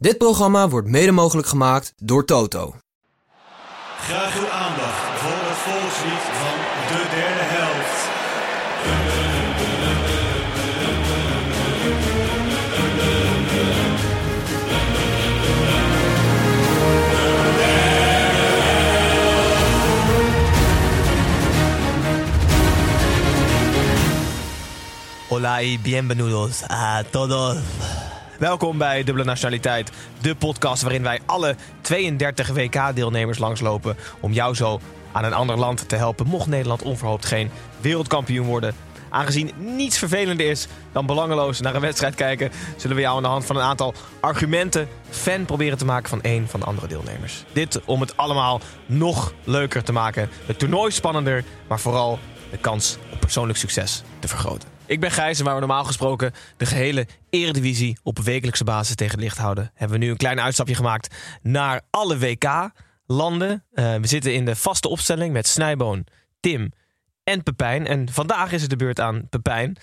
Dit programma wordt mede mogelijk gemaakt door Toto. Graag uw aandacht voor het volkslied van de derde helft. Hola y bienvenidos a todos. Welkom bij Dubbele Nationaliteit, de podcast waarin wij alle 32 WK-deelnemers langslopen om jou zo aan een ander land te helpen mocht Nederland onverhoopt geen wereldkampioen worden. Aangezien niets vervelender is dan belangeloos naar een wedstrijd kijken, zullen we jou aan de hand van een aantal argumenten fan proberen te maken van een van de andere deelnemers. Dit om het allemaal nog leuker te maken, het toernooi spannender, maar vooral de kans op persoonlijk succes te vergroten. Ik ben Gijs en waar we normaal gesproken de gehele eredivisie op wekelijkse basis tegen het licht houden, hebben we nu een klein uitstapje gemaakt naar alle WK-landen. Eh, we zitten in de vaste opstelling met Snijboon, Tim en Pepijn. En vandaag is het de beurt aan Pepijn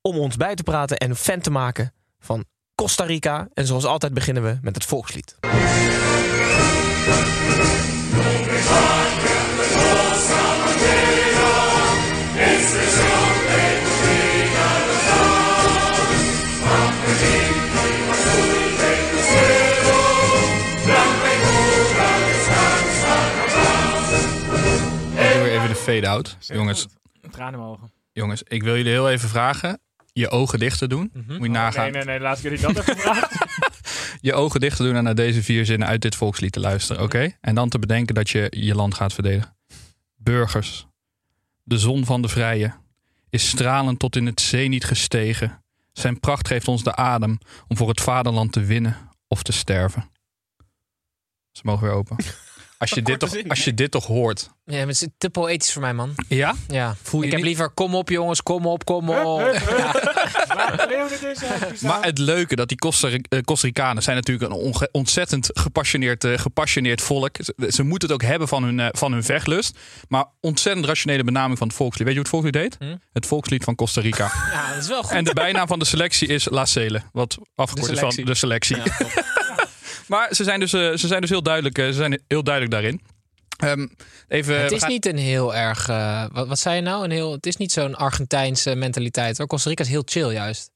om ons bij te praten en fan te maken van Costa Rica. En zoals altijd beginnen we met het volkslied. Fade-out. Jongens, Tranen in mijn ogen. jongens, ik wil jullie heel even vragen. Je ogen dicht te doen. Moet je nagaan. Nee, nee, nee, laat ik jullie dat even vragen. Je ogen dicht te doen en naar deze vier zinnen uit dit volkslied te luisteren. Oké? En dan te bedenken dat je je land gaat verdedigen. Burgers. De zon van de vrije is stralend tot in het zeniet gestegen. Zijn pracht geeft ons de adem om voor het vaderland te winnen of te sterven. Ze mogen weer open. Als je, dit toch, als je dit toch hoort. Ja, maar het is te poëtisch voor mij, man. Ja? Ja. Voel je ik heb niet- liever kom op, jongens, kom op, kom op. Maar het leuke dat die Costa, eh, Costa Ricanen zijn natuurlijk een ontzettend gepassioneerd, eh, gepassioneerd volk. Ze, moeten het ook hebben van hun, eh, van hun vechtlust. Maar ontzettend rationele benaming van het volkslied. Weet je hoe het volkslied heet? Het volkslied van Costa Rica. Ja, dat is wel goed. en de bijnaam van de selectie is La Cele. Wat afgekort is van de selectie. Ja. maar ze zijn, dus, eh, ze zijn dus heel duidelijk, eh, ze zijn heel duidelijk daarin. Ehm, even, het is gaan- niet een heel erg... eh, wat, wat zei je nou? Een heel, het is niet zo'n Argentijnse mentaliteit. Hoor. Costa Rica is heel chill juist.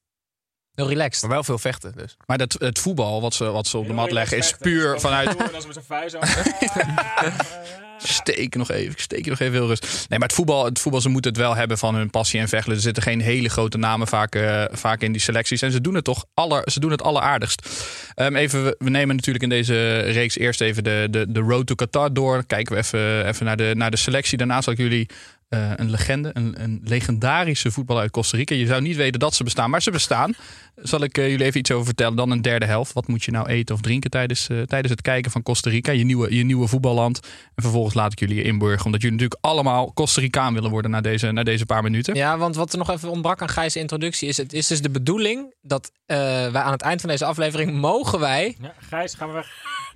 Heel relaxed. Maar wel veel vechten dus. Maar dat, het voetbal wat ze, wat ze op de mat leggen is puur vanuit... En als met zijn vuist. Steek nog even, ik steek nog even heel rust. Nee, maar het voetbal, het voetbal, ze moeten het wel hebben van hun passie en vechten. Er zitten geen hele grote namen vaak, eh, vaak in die selecties. En ze doen het toch aller, ze doen het alleraardigst. Ehm, even, we- we nemen natuurlijk in deze reeks eerst even de, de, de road to Qatar door. Kijken we even, even naar, de, naar de selectie. Daarna zal ik jullie eh, een legende, een, een legendarische voetballer uit Costa Rica. Je zou niet weten dat ze bestaan, maar ze bestaan. Zal ik eh, jullie even iets over vertellen. Dan een derde helft. Wat moet je nou eten of drinken tijdens, eh, tijdens het kijken van Costa Rica? Je nieuwe, je nieuwe voetballand. En vervolgens laat ik jullie je inburgen. Omdat jullie natuurlijk allemaal Costa Ricaan willen worden na deze, na deze paar minuten. Ja, want wat er nog even ontbrak aan Gijs' introductie is... het is dus de bedoeling dat eh, wij aan het eind van deze aflevering... mogen wij... Ja, Gijs, gaan we weg.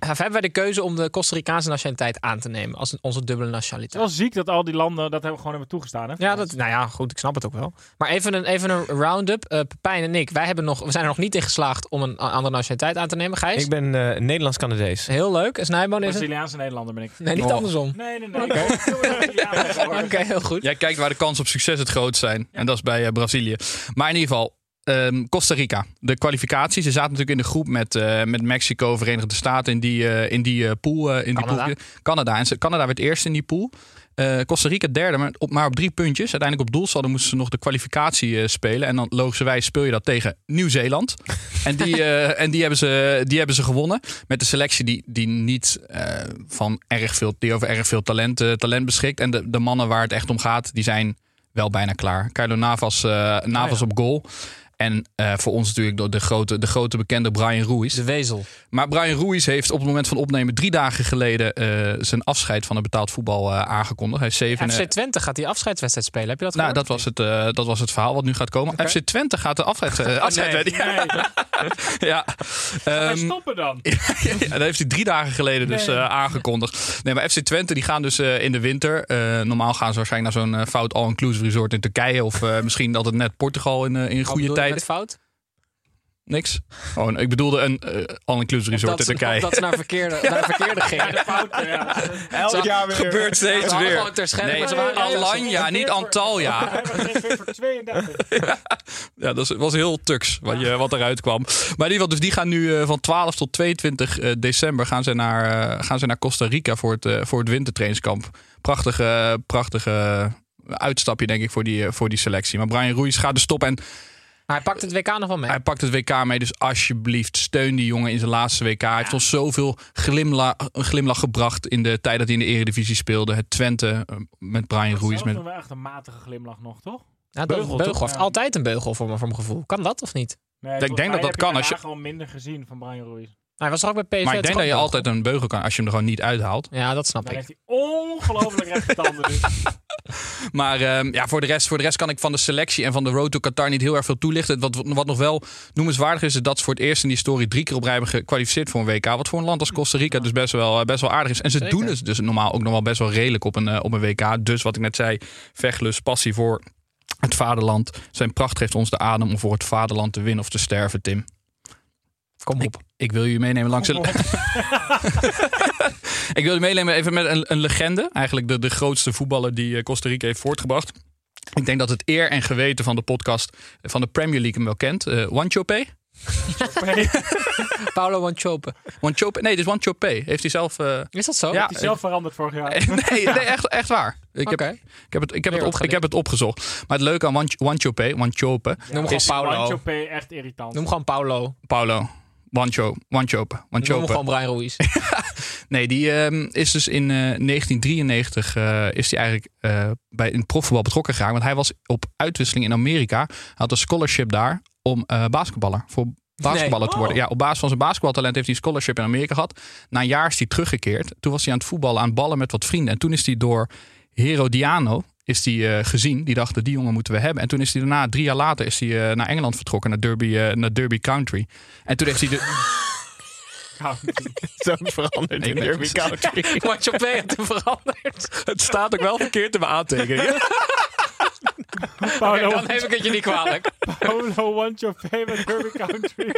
Hebben wij de keuze om de Costa Ricaanse nationaliteit aan te nemen... als onze dubbele Het is nationaliteit. wel ziek dat al die landen dat hebben gewoon hebben toegestaan. Hè? Ja, dat, nou ja, goed, ik snap het ook wel. Maar even een, even een round-up. Eh Pepijn en ik, wij hebben nog, we zijn er nog niet in geslaagd om een andere nationaliteit aan te nemen. Gijs? Ik ben eh, Nederlands-Canadees. Heel leuk. En Snijboon is het? Braziliaanse Nederlander ben ik. Nee, niet Oh. andersom. Nee, nee, nee. Oké. Oké, heel goed. Jij kijkt waar de kans op succes het grootst zijn. En dat is bij eh, Brazilië. Maar in ieder geval, ehm, Costa Rica. De kwalificatie. Ze zaten natuurlijk in de groep met, eh, met Mexico, Verenigde Staten in die, in die pool. in Canada. Die pool. Canada. En Canada werd eerst in die pool. Costa Rica derde, maar op, maar op drie puntjes. Uiteindelijk op doelsaldo moesten ze nog de kwalificatie eh, spelen. En dan logischerwijs speel je dat tegen Nieuw-Zeeland. en die, eh, en die, hebben ze, die hebben ze gewonnen. Met de selectie die, die niet van erg veel, die over erg veel talent, talent beschikt. En de, de mannen waar het echt om gaat, die zijn wel bijna klaar. Kylo Navas, Navas ja. op goal. En eh, voor ons natuurlijk de, de, grote, de grote bekende Brian Ruiz. De wezel. Maar Brian Ruiz heeft op het moment van opnemen drie dagen geleden eh, zijn afscheid van het betaald voetbal eh, aangekondigd. Hij zeven. FC Twente gaat die afscheidswedstrijd spelen. Heb je dat nou, gehoord? dat was, het, dat was het verhaal wat nu gaat komen. FC Twente gaat de afscheid, eh, afscheid Nee, Ja. Ehm, stoppen dan. ja, dat heeft hij drie dagen geleden dus Nee. aangekondigd. Nee, maar FC Twente die gaan dus in de winter. normaal gaan ze waarschijnlijk naar zo'n fout all-inclusive resort in Turkije. Of misschien altijd net Portugal in, in goede bedoel je tijd. met fout? Niks. Oh, ik bedoelde een eh, all-inclusive resort dat, in Turkije. dat ze naar verkeerde, naar verkeerde gingen. Fouten, ja. Elk Zo- jaar weer. Gebeurt Ze steeds weer. gewoon ter Nee, maar ze waren Alanya, niet Antalya. Voor 32. Ja, dat was heel tux wat, je, wat eruit kwam. Maar in ieder geval, dus die gaan nu eh, van 12 tot 22 eh, december gaan ze naar, gaan ze naar Costa Rica voor het, voor het wintertrainingskamp. Prachtige, prachtige uitstapje denk ik voor die, voor die selectie. Maar Brian Ruiz gaat dus stoppen en hij pakt het WK nog wel mee. hij pakt het WK mee. Dus alsjeblieft, steun die jongen in zijn laatste WK. Hij heeft ons zoveel glimlach, een glimlach gebracht in de tijd dat hij in de Eredivisie speelde. Het Twente eh, met Brian Ruiz. Zelf Met, doen we echt een matige glimlach nog, toch? Ja, dat Beugel, beugel, toch? heeft Ja. altijd een beugel voor, me- voor mijn gevoel. Kan dat of niet? Nee, Ik denk dat dat kan als je- gewoon minder gezien van Brian Ruiz. Hij was er ook bij PSV. maar ik denk dat je altijd een beugel kan als je hem er gewoon niet uithaalt. Ja, dat snap Dan ik. heeft hij ongelooflijk rechte tanden. Dus. Maar ehm, ja, voor de, rest, voor de rest kan ik van de selectie en van de Road to Qatar niet heel erg veel toelichten. Wat, wat nog wel noemenswaardig is, is dat ze voor het eerst in die historie drie keer op rij hebben gekwalificeerd voor een WK. Wat voor een land als Costa Rica dus best wel, eh, best wel aardig is. En ze Zeker. doen het dus normaal ook nog wel best wel redelijk op een, eh, op een WK. Dus wat ik net zei, vechtlust, passie voor het vaderland. Zijn pracht geeft ons de adem om voor het vaderland te winnen of te sterven, Tim. Kom op. Ik wil jullie meenemen langs een... ik wil jullie meenemen even met een, een legende. Eigenlijk de, de grootste voetballer die eh, Costa Rica heeft voortgebracht. Ik denk dat het eer en geweten van de podcast van de Premier League hem wel kent. Uh, Wanchope? Paulo Wanchope. Wanchope? Nee, dit is Wanchope. Heeft hij zelf... eh, Is dat zo? Ja. Die zelf veranderd vorig jaar. nee, nee echt, echt waar. Ik, Oké. heb, ik, heb het, ik, heb het op, ik heb het opgezocht. Maar het leuke aan Wanch- Wanchope, Wanchope, Noem gewoon Paulo. Wanchope echt irritant. Noem gewoon Paulo. Paulo, Wancho, Wanchope, Wanchope. gewoon Brian Ruiz. Nee, die ehm, is dus in eh, 1993 eh, is hij eigenlijk eh, bij het profvoetbal betrokken geraakt. Want hij was op uitwisseling in Amerika. Hij had een scholarship daar om eh, basketballer voor basketballer te worden. Ja, op basis van zijn basketbaltalent heeft hij een scholarship in Amerika gehad. Na een jaar is hij teruggekeerd. Toen was hij aan het voetballen, aan het ballen met wat vrienden. En toen is hij door Herodiano is hij, eh, gezien. Die dachten, die jongen moeten we hebben. En toen is hij daarna, drie jaar later, is hij eh, naar Engeland vertrokken. Naar Derby, eh, naar Derby Country. En toen heeft hij de... Zo veranderd in Derby het. Country. Wanchope heeft hem veranderd. Het staat ook wel verkeerd in mijn aantekeningen. Paulo, Dan neem ik het je niet kwalijk. Paulo Wanchope met Derby Country.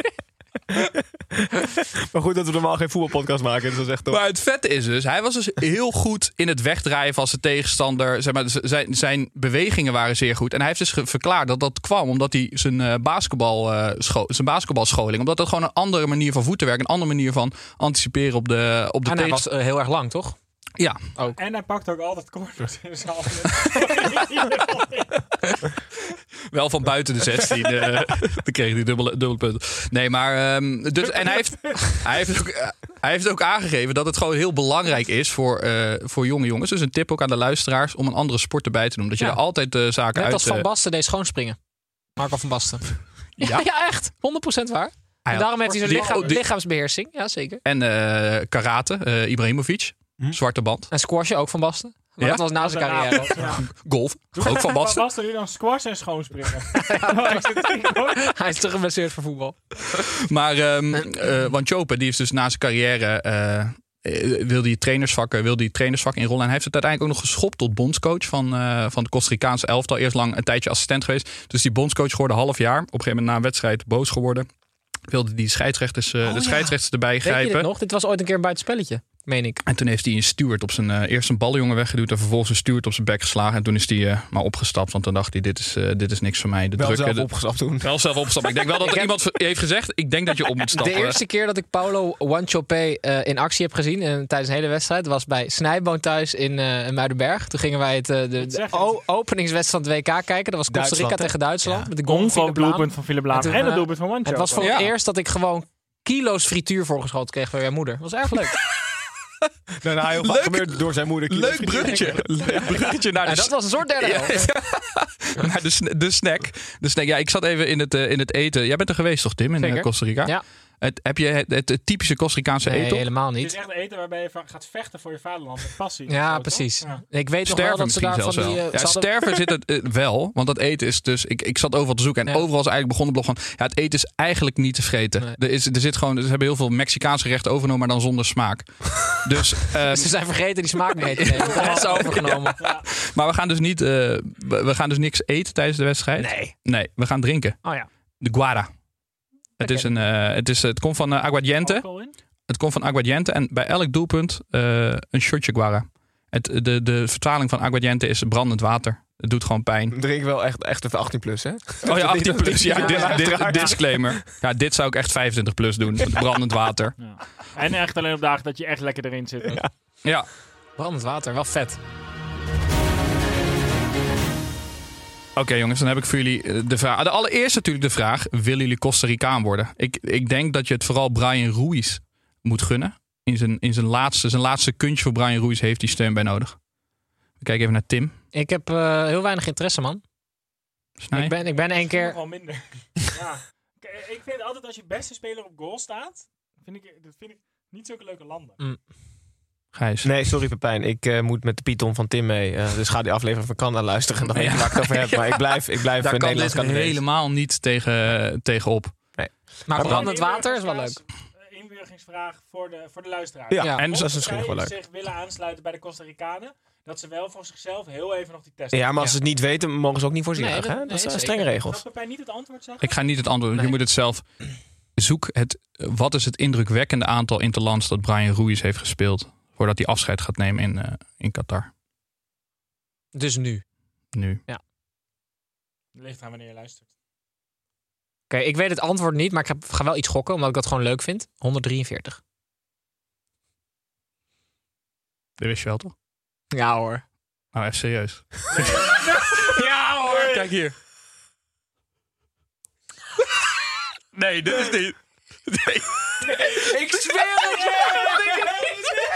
Maar goed dat we normaal geen voetbalpodcast maken. Dus dat is echt top. Maar het vette is dus, hij was dus heel goed in het wegdrijven van zijn tegenstander. Zeg maar, zijn, zijn bewegingen waren zeer goed. En hij heeft dus verklaard dat dat kwam omdat hij zijn, eh, basketbal, eh, scho- zijn basketbalscholing... omdat dat gewoon een andere manier van voetenwerk... een andere manier van anticiperen op de, op de En hij tegenstander... was eh, heel erg lang, toch? Ja, En hij pakt ook altijd corners in zijn handen. wel van buiten de 16. eh dan kreeg hij dubbele, dubbele punten. Nee, maar... ehm, dus, en hij heeft, hij, heeft ook, eh, hij heeft ook aangegeven dat het gewoon heel belangrijk is voor, eh, voor jonge jongens. Dus een tip ook aan de luisteraars om een andere sport erbij te doen. Dat je Ja. er altijd zaken Net uit... als Van eh, Basten deed schoonspringen. Marco van Basten. Ja? Ja, ja echt. 100% waar. En daarom heeft hij zo'n lichaam- oh, lichaamsbeheersing. Ja, zeker. En eh, karate, eh, Ibrahimovic. Zwarte band. En squashen ook van Basten. Maar Ja? dat was na zijn carrière. Ja. Golf. Ook van Wat Basten. was er nu dan squash en schoonspringen? Hij is te geblesseerd voor voetbal. Maar ehm eh Wanchope, die heeft dus na zijn carrière... eh, eh, wilde hij trainersvak, wilde hij trainersvak inrollen. En hij heeft het uiteindelijk ook nog geschopt tot bondscoach van, eh, van de Costa Ricaanse elftal. Eerst lang een tijdje assistent geweest. Dus die bondscoach geworden half jaar. Op een gegeven moment na een wedstrijd boos geworden. Wilde die scheidsrechters, eh, de scheidsrechters erbij Weet je dit grijpen. nog? Dit was ooit een keer een buitenspelletje, meen ik. En toen heeft hij een steward op zijn eh, eerst een ballenjongen weggeduwd en vervolgens een steward op zijn bek geslagen. En toen is hij eh, maar opgestapt, want toen dacht hij: dit is, eh, dit is niks voor mij. De Wel druk, zelf de- opgestapt toen. wel zelf opstappen. Ik denk wel dat er heb- iemand heeft gezegd: ik denk dat je op moet stappen. De eerste keer dat ik Paulo Wanchope eh in actie heb gezien en tijdens een hele wedstrijd was bij Snijboon thuis in, eh, in Muidenberg. Toen gingen wij het, de, de openingswedstrijd van het WK kijken. Dat was Costa Rica tegen Duitsland. Met de goal van doelpunt van Philip Laam. En het doelpunt van Wanchope. Het was voor Ja. het eerst dat ik gewoon kilo's frituur voorgeschoten kreeg van mijn moeder. Dat was erg leuk. Daarna heel vaak Leuk- gebeurd door zijn moeder. Leuk bruggetje. Leuk bruggetje naar de En dat was een soort derde helft. naar de, sn- de snack. De snack. Ja, ik zat even in het, eh, in het eten. Jij bent er geweest toch, Tim, in eh, Zeker. Costa Rica? Ja. Het, heb je het, het, het typische Costa Ricaanse Nee, eten? helemaal Het is niet. echt eten waarbij je gaat vechten voor je vaderland. Met passie. Ja, precies. Ja. Ik weet nog wel Sterven dat ze misschien daar van zelfs die... ja, hadden- sterven zit het eh, wel. Want dat eten is dus... Ik, ik zat overal te zoeken. En Ja. overal is eigenlijk begonnen blog van... Ja, het eten is eigenlijk niet te vreten. Nee. Er, is, er zit gewoon... Ze hebben heel veel Mexicaanse gerechten overgenomen, maar dan zonder smaak. dus... eh, Ze zijn vergeten die smaak mee te nemen. Rest is overgenomen. maar we gaan dus niet... eh, we we gaan dus niks eten tijdens de wedstrijd. Nee. Nee, we gaan drinken. Oh ja. De guara. Het, is een, eh, het, is, het komt van eh, aguardiente. Het komt van aguardiente en bij elk doelpunt eh, een shotje guara. Het, de, de vertaling van aguardiente is brandend water. Het doet gewoon pijn. Drink wel echt, echt even 18 plus, hè? Oh ja, 18 plus. Ja, disclaimer. Ja, dit zou ik echt 25 plus doen. Brandend water. Ja. En echt alleen op dagen dat je echt lekker erin zit. Ja. Brandend water, wel vet. Oké jongens, dan heb ik voor jullie eh, de vraag. De allereerste natuurlijk de vraag. Willen jullie Costa Ricaan worden? Ik, ik denk dat je het vooral Brian Ruiz moet gunnen. In zijn, in zijn, laatste, zijn laatste kuntje voor Brian Ruiz heeft hij steun bij nodig. We kijken even naar Tim. Ik heb eh, heel weinig interesse, man. Snij. Ik ben, ik ben één keer... minder. ja. K- Ik vind altijd als je beste speler op goal staat, vind ik, dat vind ik niet zulke leuke landen. Gijs. Nee, sorry Pepijn. Ik eh, moet met de Python van Tim mee. eh, dus ga die aflevering van Canada luisteren. En dan weet je waar ik het over heb. Maar ik blijf, ik blijf Daar eh, kan dit helemaal niet tegen, tegenop. Maar brandend water is wel leuk. Een inburgeringsvraag voor de, voor de luisteraars. Ja, Ja. en Mochten dat is misschien wel leuk. zich willen aansluiten bij de Costa Ricanen, dat ze wel voor zichzelf heel even nog die test Ja, maar als ze het niet weten, mogen ze ook niet voorzien. Nee, hè? dat- Dat nee, zijn strenge Gaat regels. Pepijn niet het antwoord zeggen? Ik ga niet het antwoord. Je Nee. moet het zelf. Zoek het. Wat is het indrukwekkende aantal interlands dat Brian Ruiz heeft gespeeld voordat hij afscheid gaat nemen in, eh, in Qatar? Dus nu. Nu. Ligt aan wanneer je luistert. Oké, ik weet het antwoord niet, maar ik ga- wel iets gokken, omdat ik dat gewoon leuk vind. 143. Dat wist je wel toch? Ja hoor. Nou, even serieus. Ja hoor! Kijk hier. Nee, dit is niet. Ik zweer het je! Ik zweer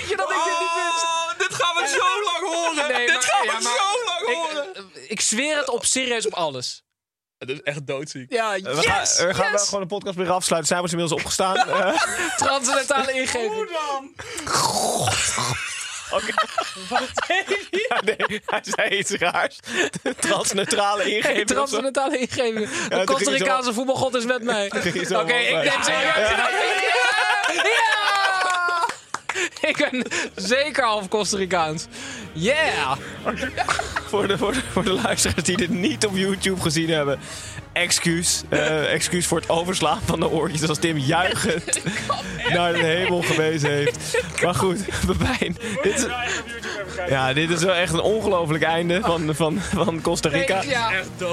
het je dat ik dit niet wist! dit gaan we zo lang horen. Nee, dit maar- gaan we ja, maar- zo lang horen. Ik, ik zweer het op serieus op alles. Het is echt doodziek. Ja, We gaan, yes! we gaan wel yes! gewoon de podcast weer afsluiten. Zijn we inmiddels opgestaan? Eh, Transcendentale ingeving. Hoe ja, nee, hij zei iets raars. Transneutrale ingeving. Transcendentale ingeving. De Costa Ricaanse voetbalgod is met mij. Oké, ik denk serieus. Ja! Ja! Ik ben zeker half Costa Ricaans. Yeah! Voor de, voor, de, voor de luisteraars die dit niet op YouTube gezien hebben. Excuus. eh, excuus voor het overslaan van de oortjes als Tim juichend naar de hemel gewezen heeft. Maar goed, Pepijn. Dit is, ja, dit is wel echt een ongelooflijk einde van, van, van Costa Rica.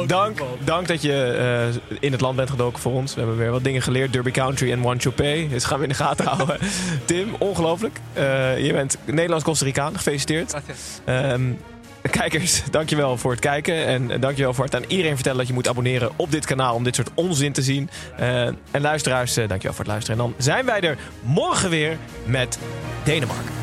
Dank, dank dat je eh, in het land bent gedoken voor ons. We hebben weer wat dingen geleerd. Derby Country en One Chopé. Dus gaan we in de gaten houden. Tim, ongelooflijk. Eh, je bent Nederlands-Costa Ricaan. Gefeliciteerd. Ehm, kijkers, dankjewel voor het kijken. En eh, dankjewel voor het aan iedereen vertellen dat je moet abonneren op dit kanaal om dit soort onzin te zien. Eh, en luisteraars, dankjewel voor het luisteren. En dan zijn wij er morgen weer met Denemarken.